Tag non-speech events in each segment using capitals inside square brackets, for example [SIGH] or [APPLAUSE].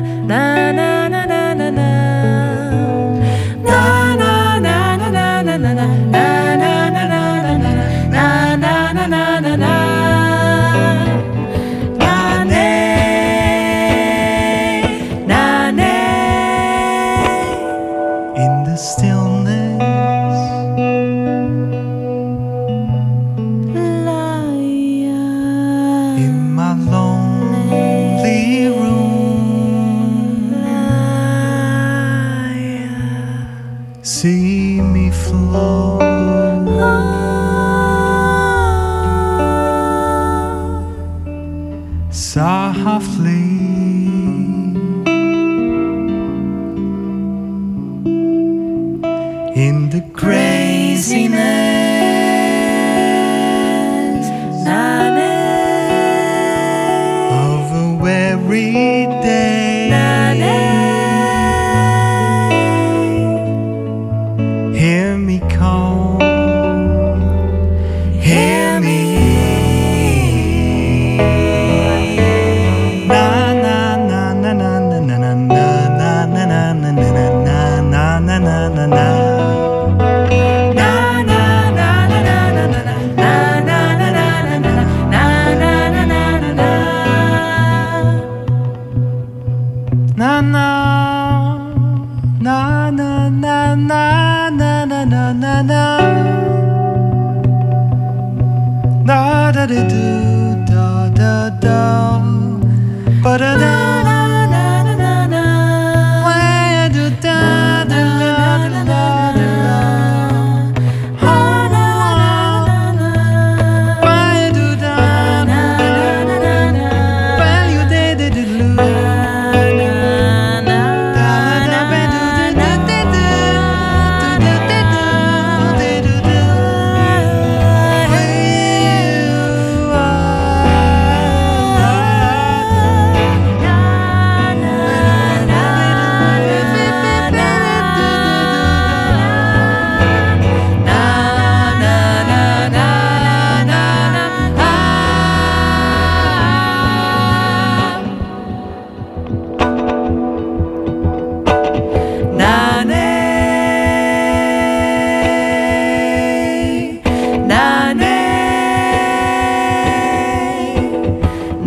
na na see me flow. Softly, in the craziness of a weary. Oh.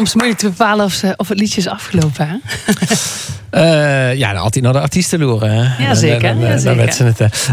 soms moeilijk te bepalen of, ze, of het liedje is afgelopen. Hè? Uh, [LAUGHS] ja, altijd naar de artiesten loeren. Ja, zeker. Dan, dan, ja, zeker. Dan ze het,